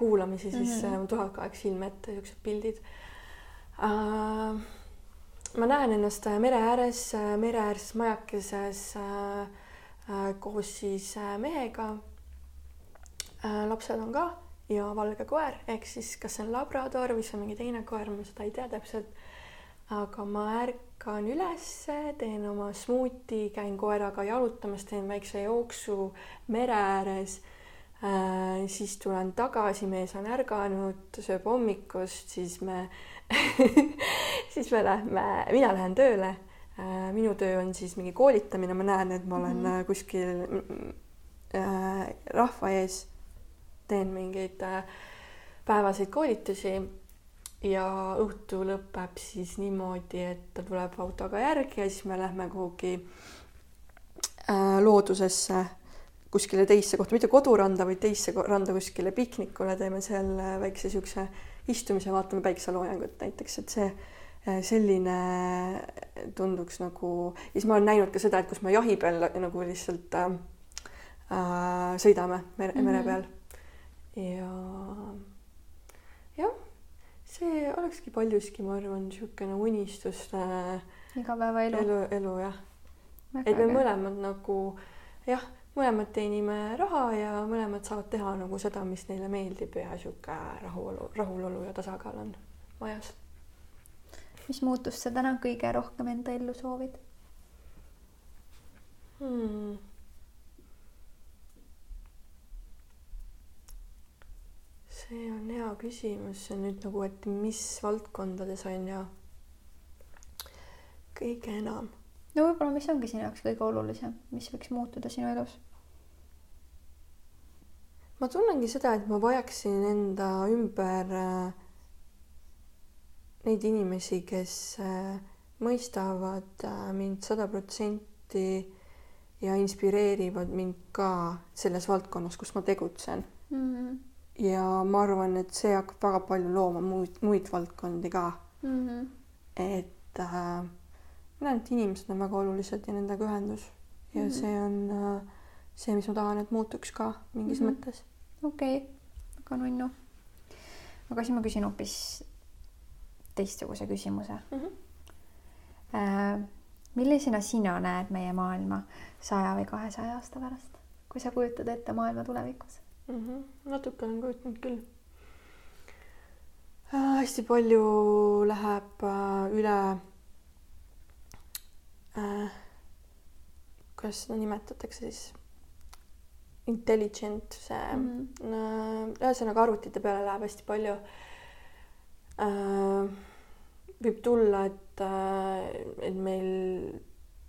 kuulamisi, siis mm -hmm. äh, tulevad kogu aeg silme ette siuksed pildid äh,. ma näen ennast äh, mere ääres äh,, mereäärses majakeses äh, äh, koos siis äh, mehega äh,. lapsed on ka ja valge koer, ehk siis kas see on labrador või see on mingi teine koer, ma seda ei tea täpselt. Aga ma ärk-, ärkan ülesse, teen oma smuuti, käin koeraga jalutamas, teen väikse jooksu mere ääres äh,. siis tulen tagasi, mees on ärganud, sööb hommikust, siis me siis me lähme, mina lähen tööle äh,. minu töö on siis mingi koolitamine, ma näen, et ma olen mm -hmm. kuskil äh, rahva ees, teen mingeid äh, päevaseid koolitusi ja õhtu lõpeb siis niimoodi, et ta tuleb autoga järgi ja siis me lähme kuhugi äh, loodusesse, kuskile teisse kohta, mitte koduranda, vaid teisse randa kuskile piknikule, teeme seal äh, väikse niisuguse istumise, vaatame päikseloojangut näiteks, et see äh, selline tunduks nagu ja siis ma olen näinud ka seda, et kus me jahi peal nagu lihtsalt äh, äh sõidame mere, mere mhm. peal. Ja jah see olekski paljuski, ma arvan, niisugune unistuste igapäevaelu. elu, elu jah. et me mõlemad nagu jah, mõlemad teenime raha ja mõlemad saavad teha nagu seda, mis neile meeldib ja niisugune rahulolu, rahulolu ja tasakaal on majas. mis muutust sa täna kõige rohkem enda ellu soovid hmm.? See on hea küsimus, see on nüüd nagu, et mis valdkondades on ju kõige enam? no võib-olla, mis ongi sinu jaoks kõige olulisem, mis võiks muutuda sinu elus? ma tunnengi seda, et ma vajaksin enda ümber äh, neid inimesi, kes äh, mõistavad äh, mind sada protsenti ja inspireerivad mind ka selles valdkonnas, kus ma tegutsen mm. -hmm. Ja ma arvan, et see hakkab väga palju looma muid, muid valdkondi ka Mm -hmm. et äh, ma näen, et inimesed on väga olulised ja nendega ühendus ja mm -hmm. see on äh, see, mis ma tahan, et muutuks ka mingis mm -hmm. mõttes. okei okay., väga nunnu. aga siis ma küsin hoopis teistsuguse küsimuse mm. -hmm. Äh, millisena sina näed meie maailma saja või kahesaja aasta pärast, kui sa kujutad ette maailma tulevikus mm? -hmm. natuke olen kujutanud küll äh,. hästi palju läheb äh, üle äh,, kuidas seda nimetatakse siis, intelligent, see mm -hmm. ühesõnaga arvutite peale läheb hästi palju äh, võib tulla, et, äh, et meil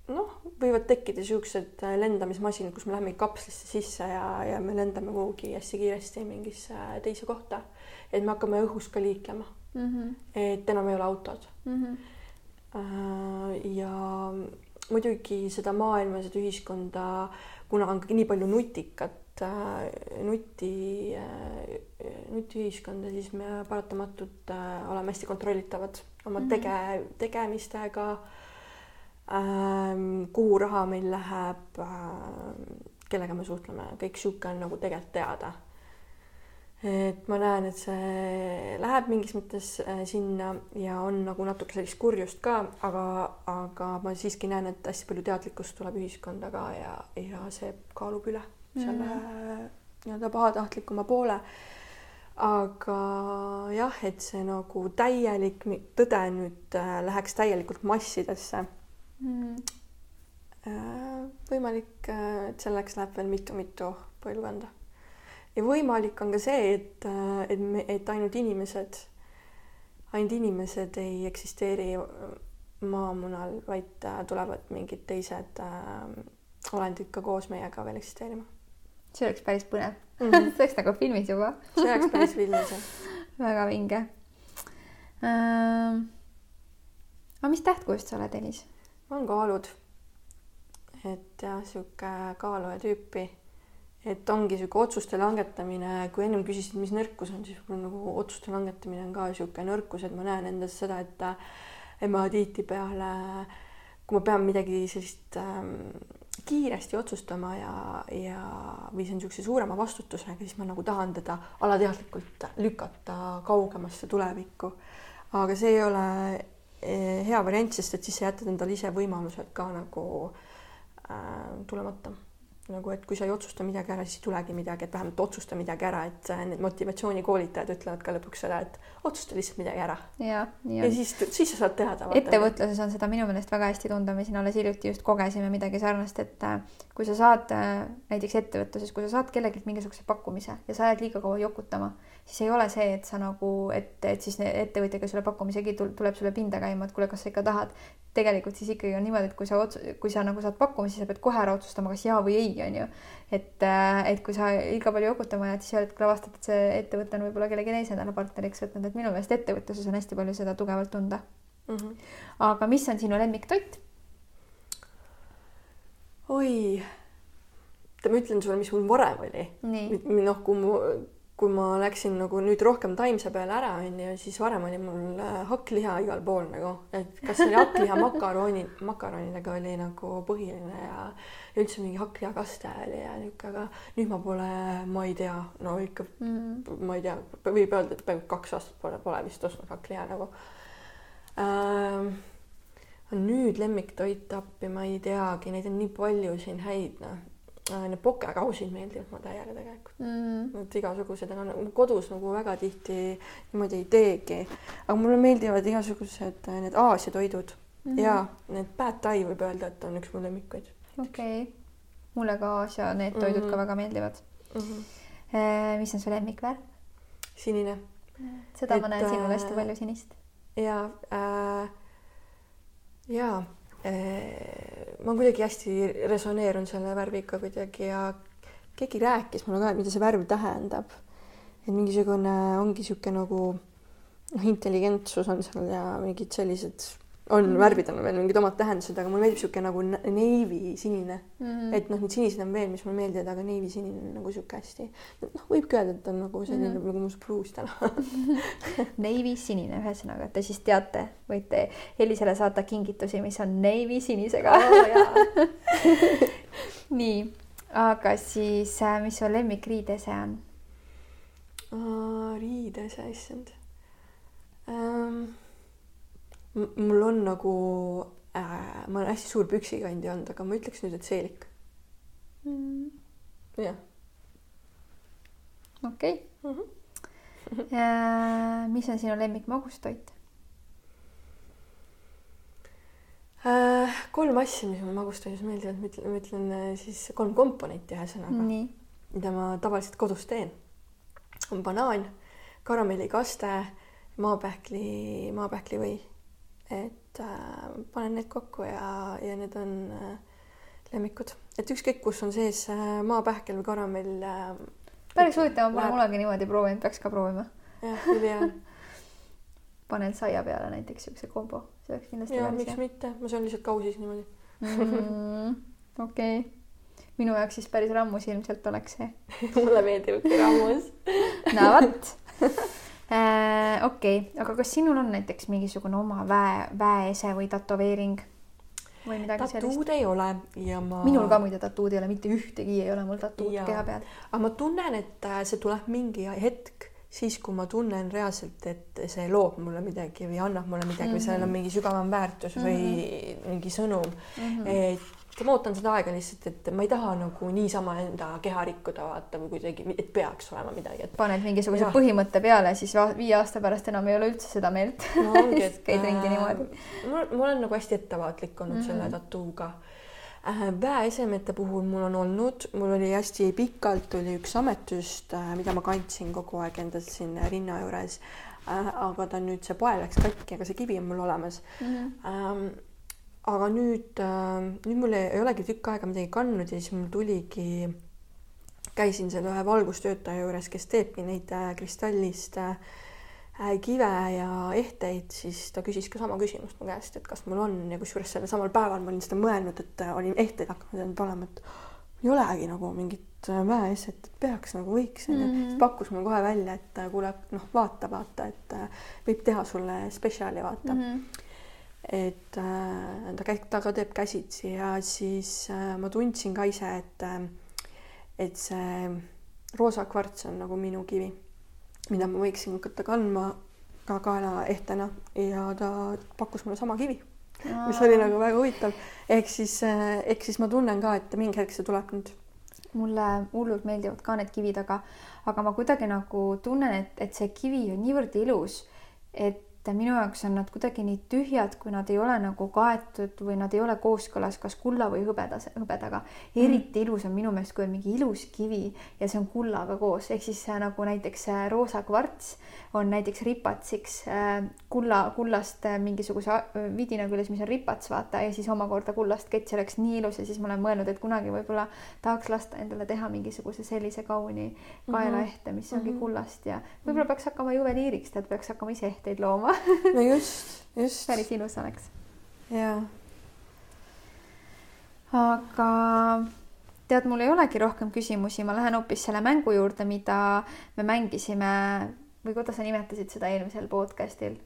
noh, võivad tekkida niisugused äh, lendamismasinad, kus me läheme kapslisse sisse ja, ja me lendame kuhugi hästi kiiresti mingisse teise kohta. et me hakkame õhus ka liiklema mm. -hmm. et enam ei ole autod mm. -hmm. ja muidugi seda maailma, seda ühiskonda, kuna on nii palju nutikat, nuti, nutiühiskonda, siis me paratamatult oleme hästi kontrollitavad oma mm -hmm. tege-, tegemistega ähm,, kuhu raha meil läheb äh,, kellega me suhtleme, kõik niisugune on nagu tegelikult teada. et ma näen, et see läheb mingis mõttes äh, sinna ja on nagu natuke sellist kurjust ka, aga, aga ma siiski näen, et hästi palju teadlikkust tuleb ühiskonda ka ja, ja see kaalub üle selle mm -hmm. nii-öelda pahatahtlikuma poole aga jah, et see nagu täielik tõde nüüd äh, läheks täielikult massidesse mm.. Äh, võimalik, äh, et selleks läheb veel mitu-mitu põlvkonda. ja võimalik on ka see, et, et me, et ainult inimesed, ainult inimesed ei eksisteeri maamunal, vaid tulevad mingid teised äh, olendid ka koos meiega veel eksisteerima see oleks päris põnev mm. -hmm. see oleks nagu filmis juba see oleks päris filmis jah väga vinge ähm,. aga mis tähtkujust sa oled, Elis? Olen kaalud. et jah, sihuke kaaluja tüüpi. et ongi sihuke otsuste langetamine, kui ennem küsisid, mis nõrkus on, siis mul nagu otsuste langetamine on ka sihuke nõrkus, et ma näen endas seda, et et ma tihtipeale, kui ma pean midagi sellist ähm, kiiresti otsustama ja, ja või see on niisuguse suurema vastutusega, siis ma nagu tahan teda alateadlikult lükata kaugemasse tulevikku. aga see ei ole hea variant, sest et siis sa jätad endale ise võimalused ka nagu äh, tulemata nagu, et kui sa ei otsusta midagi ära, siis ei tulegi midagi, et vähemalt otsusta midagi ära, et need motivatsioonikoolitajad ütlevad ka lõpuks seda, et otsusta lihtsalt midagi ära. ja, ja siis, siis sa saad teada. ettevõtluses on seda minu meelest väga hästi tunda, me siin alles hiljuti just kogesime midagi sarnast, et äh, kui sa saad äh, näiteks ettevõtluses, kui sa saad kellelgi mingisuguse pakkumise ja sa jääd liiga kaua jokutama, siis ei ole see, et sa nagu, et, et siis ettevõtja, kes sulle pakkumisegi tuleb sulle pinda käima, et kuule, kas sa ikka tahad tegelikult siis ikkagi on niimoodi, et kui sa ots-, kui sa nagu saad pakkumisi, sa pead kohe ära otsustama, kas jaa või ei, on ju. et, äh, et kui sa liiga palju jokutama jääd, siis ühel hetkel avastad, et see ettevõte on võib-olla kellegi teise endale partneriks võtnud, et minu meelest ettevõtluses on hästi palju seda tugevalt tunda mm. -hmm. aga mis on sinu lemmiktoit? oi, ma ütlen sulle, mis mul varem oli. noh, kui mu kui ma läksin nagu nüüd rohkem taimse peale ära, onju, siis varem oli mul äh, hakkliha igal pool nagu, et kas oli hakkliha makaroni, makaronidega oli nagu põhiline ja, ja üldse mingi hakklihakaste oli ja niuke, aga nüüd ma pole, ma ei tea, no ikka mm., ma ei tea, võib öelda, et peaaegu kaks aastat pole, pole vist ostnud hakkliha nagu ähm,. nüüd lemmiktoit appi, ma ei teagi, neid on nii palju siin häid, noh need pokekausid meeldivad mulle täiega tegelikult mm.. et igasugused, aga nagu kodus nagu väga tihti niimoodi ei teegi. aga mulle meeldivad igasugused äh, need Aasia toidud mm -hmm. ja need pad thai võib öelda, et on üks mu lemmikuid. okei okay., mulle ka Aasia need toidud mm -hmm. ka väga meeldivad mm. -hmm. mis on su lemmikvärv? sinine. seda et, ma näen sinul hästi palju sinist. ja äh,, ja äh, ma kuidagi hästi resoneerun selle värviga kuidagi ja keegi rääkis mulle ka, et mida see värv tähendab. et mingisugune ongi sihuke nagu noh, intelligentsus on seal ja mingid sellised on mm -hmm. värvidel on veel mingid omad tähendused, aga mulle meeldib sihuke nagu navy sinine mm. -hmm. et noh, need sinised on veel, mis mulle meeldivad, aga navy sinine on nagu sihuke hästi, noh, võibki öelda, et on nagu selline mm -hmm. nagu mu spruus täna Navy sinine, ühesõnaga, te siis teate, võite Elisele saata kingitusi, mis on navy sinisega oh,. nii, aga siis, äh, mis su lemmikriidese on? riidese, issand um mul on nagu äh,, ma olen hästi suur püksikandja olnud, aga ma ütleks nüüd, et seelik mm.. jah. okei okay. mm. -hmm. Ja, mis on sinu lemmik magustoit äh,? kolm asja, mis mulle magustoidus meeldivad, ma ütlen, ma ütlen äh, siis kolm komponenti ühesõnaga, mida ma tavaliselt kodus teen. on banaan, karamellikaste, maapähkli, maapähklivõi et äh, panen need kokku ja, ja need on äh, lemmikud, et ükskõik, kus on sees äh, maapähkel või karamell äh,. päris huvitav, ma pole kunagi niimoodi proovinud, peaks ka proovima. jah, ülihea panen saia peale näiteks siukse kombo, see oleks kindlasti. ja miks mitte, ma söön lihtsalt kausis niimoodi mm,. okei okay., minu jaoks siis päris rammus ilmselt oleks see mulle meeldib rammus no vot. Okei okay., aga kas sinul on näiteks mingisugune oma väe, väeese või tätoveering? või midagi tatuud sellist? ei ole ja ma. minul ka muide tatuud ei ole, mitte ühtegi ei ole mul tatuud keha peal. aga ma tunnen, et äh, see tuleb mingi hetk, siis kui ma tunnen reaalselt, et see loob mulle midagi või annab mulle midagi mm -hmm. või sellel on mhm. mingi sügavam väärtus mm -hmm. või mhm. mingi sõnum mm. -hmm. et ma ootan seda aega lihtsalt, et ma ei taha nagu niisama enda keha rikkuda, vaata või kuidagi, et peaks olema midagi, et. paned mingisuguse ja. põhimõtte peale, siis viie aasta pärast enam ei ole üldse seda meelt no käid ringi äh, niimoodi. ma, olen nagu hästi ettevaatlik olnud mm -hmm. selle tatuuga äh,. väeesemete puhul mul on olnud, mul oli hästi pikalt oli üks ametüst äh,, mida ma kandsin kogu aeg endal siin rinna juures äh,. aga ta nüüd, see poel läks katki, aga see kivi on mul olemas mm. -hmm. Ähm, aga nüüd, äh, nüüd mul ei, olegi tükk aega midagi kandnud ja siis mul tuligi, käisin seal ühe valgustöötaja juures, kes teebki neid äh, kristallist äh, kive ja ehteid, siis ta küsis ka sama küsimust mu käest, et kas mul on ja kusjuures sellel samal päeval ma olin seda mõelnud, et olin ehteid hakanud panema, et ei olegi nagu mingit mäeesset, et peaks nagu võiks mm -hmm., siis pakkus mulle kohe välja, et kuule, noh, vaata, vaata, et võib teha sulle spetsiaali, vaata mm. -hmm et äh, ta käib, ta ka teeb käsitsi ja siis äh, ma tundsin ka ise, et äh, et see roosa kvarts on nagu minu kivi, mida ma võiksin hakata kandma ka kaelaehtena ja ta pakkus mulle sama kivi, mis oli nagu väga huvitav. ehk siis, äh, ehk siis ma tunnen ka, et mingi hetk see tuleb nüüd. Mulle hullult meeldivad ka need kivid, aga, aga ma kuidagi nagu tunnen, et, et see kivi on niivõrd ilus, et et minu jaoks on nad kuidagi nii tühjad, kui nad ei ole nagu kaetud või nad ei ole kooskõlas kas kulla või hõbedas, hõbedaga. eriti mm. ilus on minu meelest, kui on mingi ilus kivi ja see on kullaga koos, ehk siis nagu näiteks roosa kvarts on näiteks ripatsiks äh, kulla, kullast äh, mingisuguse äh, vidina küljes, mis on ripats, vaata, ja siis omakorda kullast kett, see oleks nii ilus ja siis ma olen mõelnud, et kunagi võib-olla tahaks lasta endale teha mingisuguse sellise kauni kaelaehte, mis ongi -hmm. kullast ja võib-olla peaks hakkama juveliiriks, tead, peaks hakkama ise ehteid looma no just, just. päris ilus oleks. jaa. aga tead, mul ei olegi rohkem küsimusi, ma lähen hoopis selle mängu juurde, mida me mängisime või kuidas sa nimetasid seda eelmisel podcast'il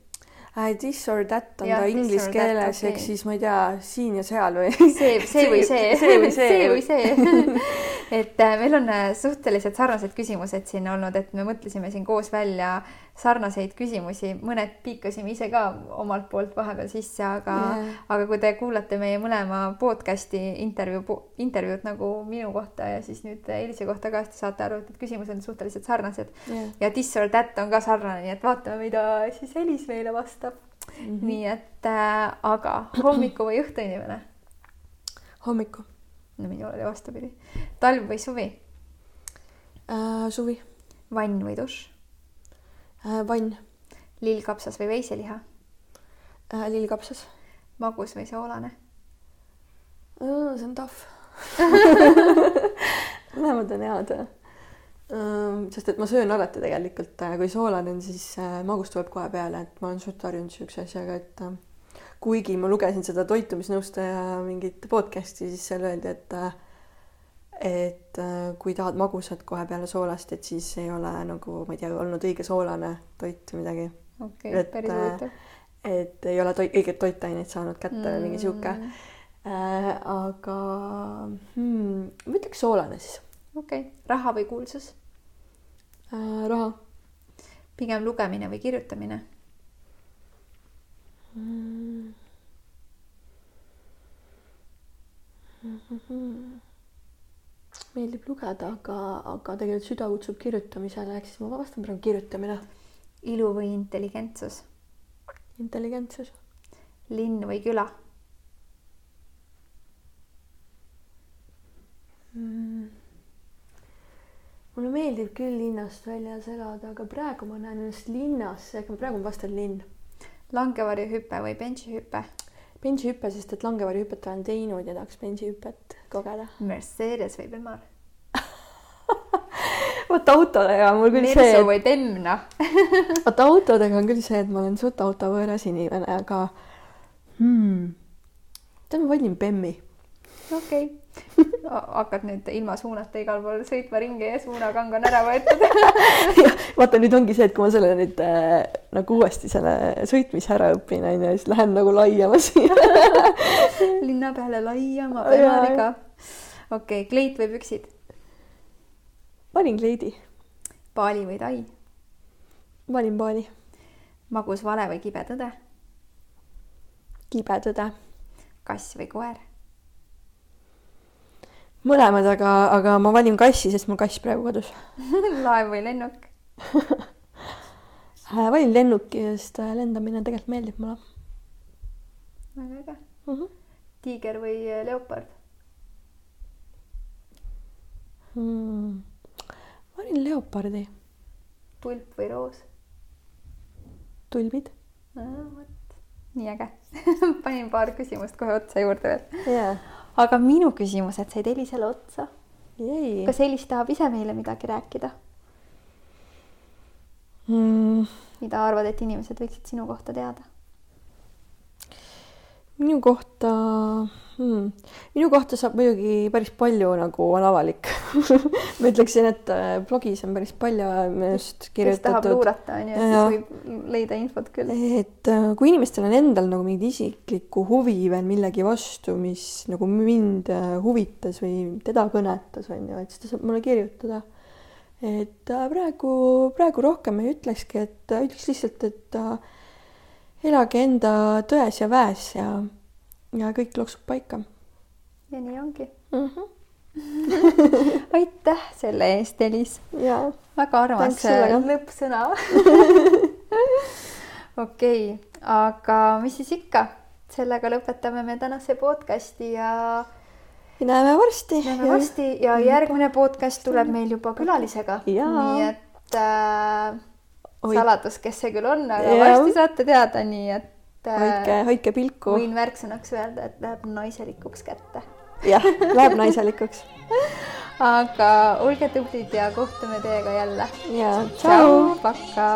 uh,. This or that on ja, ta inglise keeles okay., ehk siis ma ei tea, siin ja seal või? see, see või see. see või see. see või see et äh, meil on äh, suhteliselt sarnased küsimused siin olnud, et me mõtlesime siin koos välja sarnaseid küsimusi, mõned piikasime ise ka omalt poolt vahepeal sisse, aga yeah., aga kui te kuulate meie mõlema podcast'i intervjuu, intervjuud nagu minu kohta ja siis nüüd Elise kohta ka, siis te saate aru, et küsimused on suhteliselt sarnased yeah.. ja this or that on ka sarnane, nii et vaatame, mida siis Elis meile vastab mm. -hmm. nii et äh, aga hommiku või õhtu inimene? hommiku. no minul oli vastupidi. talv või suvi äh,? suvi. vann või dušš? Äh, vann. lillkapsas või veiseliha? Äh, lillkapsas. magus või soolane? see on tahv mõlemad on head. sest et ma söön alati tegelikult, kui soolane on, siis äh, magus tuleb kohe peale, et ma olen suht harjunud siukse asjaga, et kuigi ma lugesin seda toitumisnõustaja mingit podcast'i, siis seal öeldi, et et kui tahad magusat kohe peale soolast, et siis ei ole nagu, ma ei tea, olnud õige soolane toit või midagi. okei okay,, päris huvitav. et ei ole toit, õiget toitaineid saanud kätte mm. või mingi sihuke äh,. aga hmm, ma ütleks soolane siis. okei okay., raha või kuulsus äh,? raha. pigem lugemine või kirjutamine mm.? Meeldib lugeda, aga, aga tegelikult süda kutsub kirjutamisele, ehk siis ma vastan praegu kirjutamine. ilu või intelligentsus? intelligentsus. linn või küla mm.? mulle meeldib küll linnast väljas elada, aga praegu ma näen ennast linnas, praegu ma vastan linn. langevarjuhüpe või benchihüpe? Benchihüpe, sest et langevarjuhüpet olen teinud ja tahaks benchihüpet kogeda. Mercedes või Bemar vot autodega on mul küll Mersu see. Mersu või Demna vot autodega on küll see, et ma olen suht autovõõras inimene, aga hmm, tead, ma valin Bemmi. okei okay hakkad nüüd ilma suunata igal pool sõitma ringi ja suunakang on ära võetud vaata, nüüd ongi see, et kui ma selle nüüd äh, nagu uuesti selle sõitmise ära õpin, onju, siis lähen nagu laiama siia linna peale laiama pealiga. okei okay,, kleit või püksid? valin kleidi. paali või tai? valin paali. magus vale või kibe tõde? kibe tõde. kass või koer? Mõlemad, aga, aga ma valin kassi, sest mul kass praegu kodus laev või lennuk äh, valin lennuki, sest äh, lendamine tegelikult meeldib mulle. väga äge uh. -huh. tiiger või äh, leopard hmm.? valin leopardi. tulp või roos? tulbid. vot, nii äge panin paar küsimust kohe otsa juurde veel yeah aga minu küsimused said Elisele otsa. Kas Elis tahab ise meile midagi rääkida mm.? mida arvad, et inimesed võiksid sinu kohta teada? Minu kohta hmm., minu kohta saab muidugi päris palju nagu on avalik ma ütleksin, et äh, blogis on päris palju minust kirjutatud. kes tahab luurata, on ju, siis võib leida infot küll. et äh, kui inimestel on endal nagu mingit isiklikku huvi veel millegi vastu, mis nagu mind äh, huvitas või teda kõnetas, on ju, et siis ta saab mulle kirjutada. et praegu, praegu rohkem ei ütlekski, et ütleks lihtsalt, et elage enda tões ja väes ja, ja kõik loksub paika. ja nii ongi mm. -hmm. aitäh selle eest, Elis. väga armas lõppsõna okei okay,, aga mis siis ikka, sellega lõpetame me tänase podcasti ja näeme varsti. näeme varsti ja järgmine podcast tuleb meil juba külalisega. nii et äh, saladus, kes see küll on, aga ja. varsti saate teada, nii et äh, hoidke, hoidke pilku. võin märksõnaks öelda, et läheb naiselikuks kätte. jah, läheb naiselikuks aga olge tublid ja kohtume teiega jälle. ja tšau, tšau, pakka.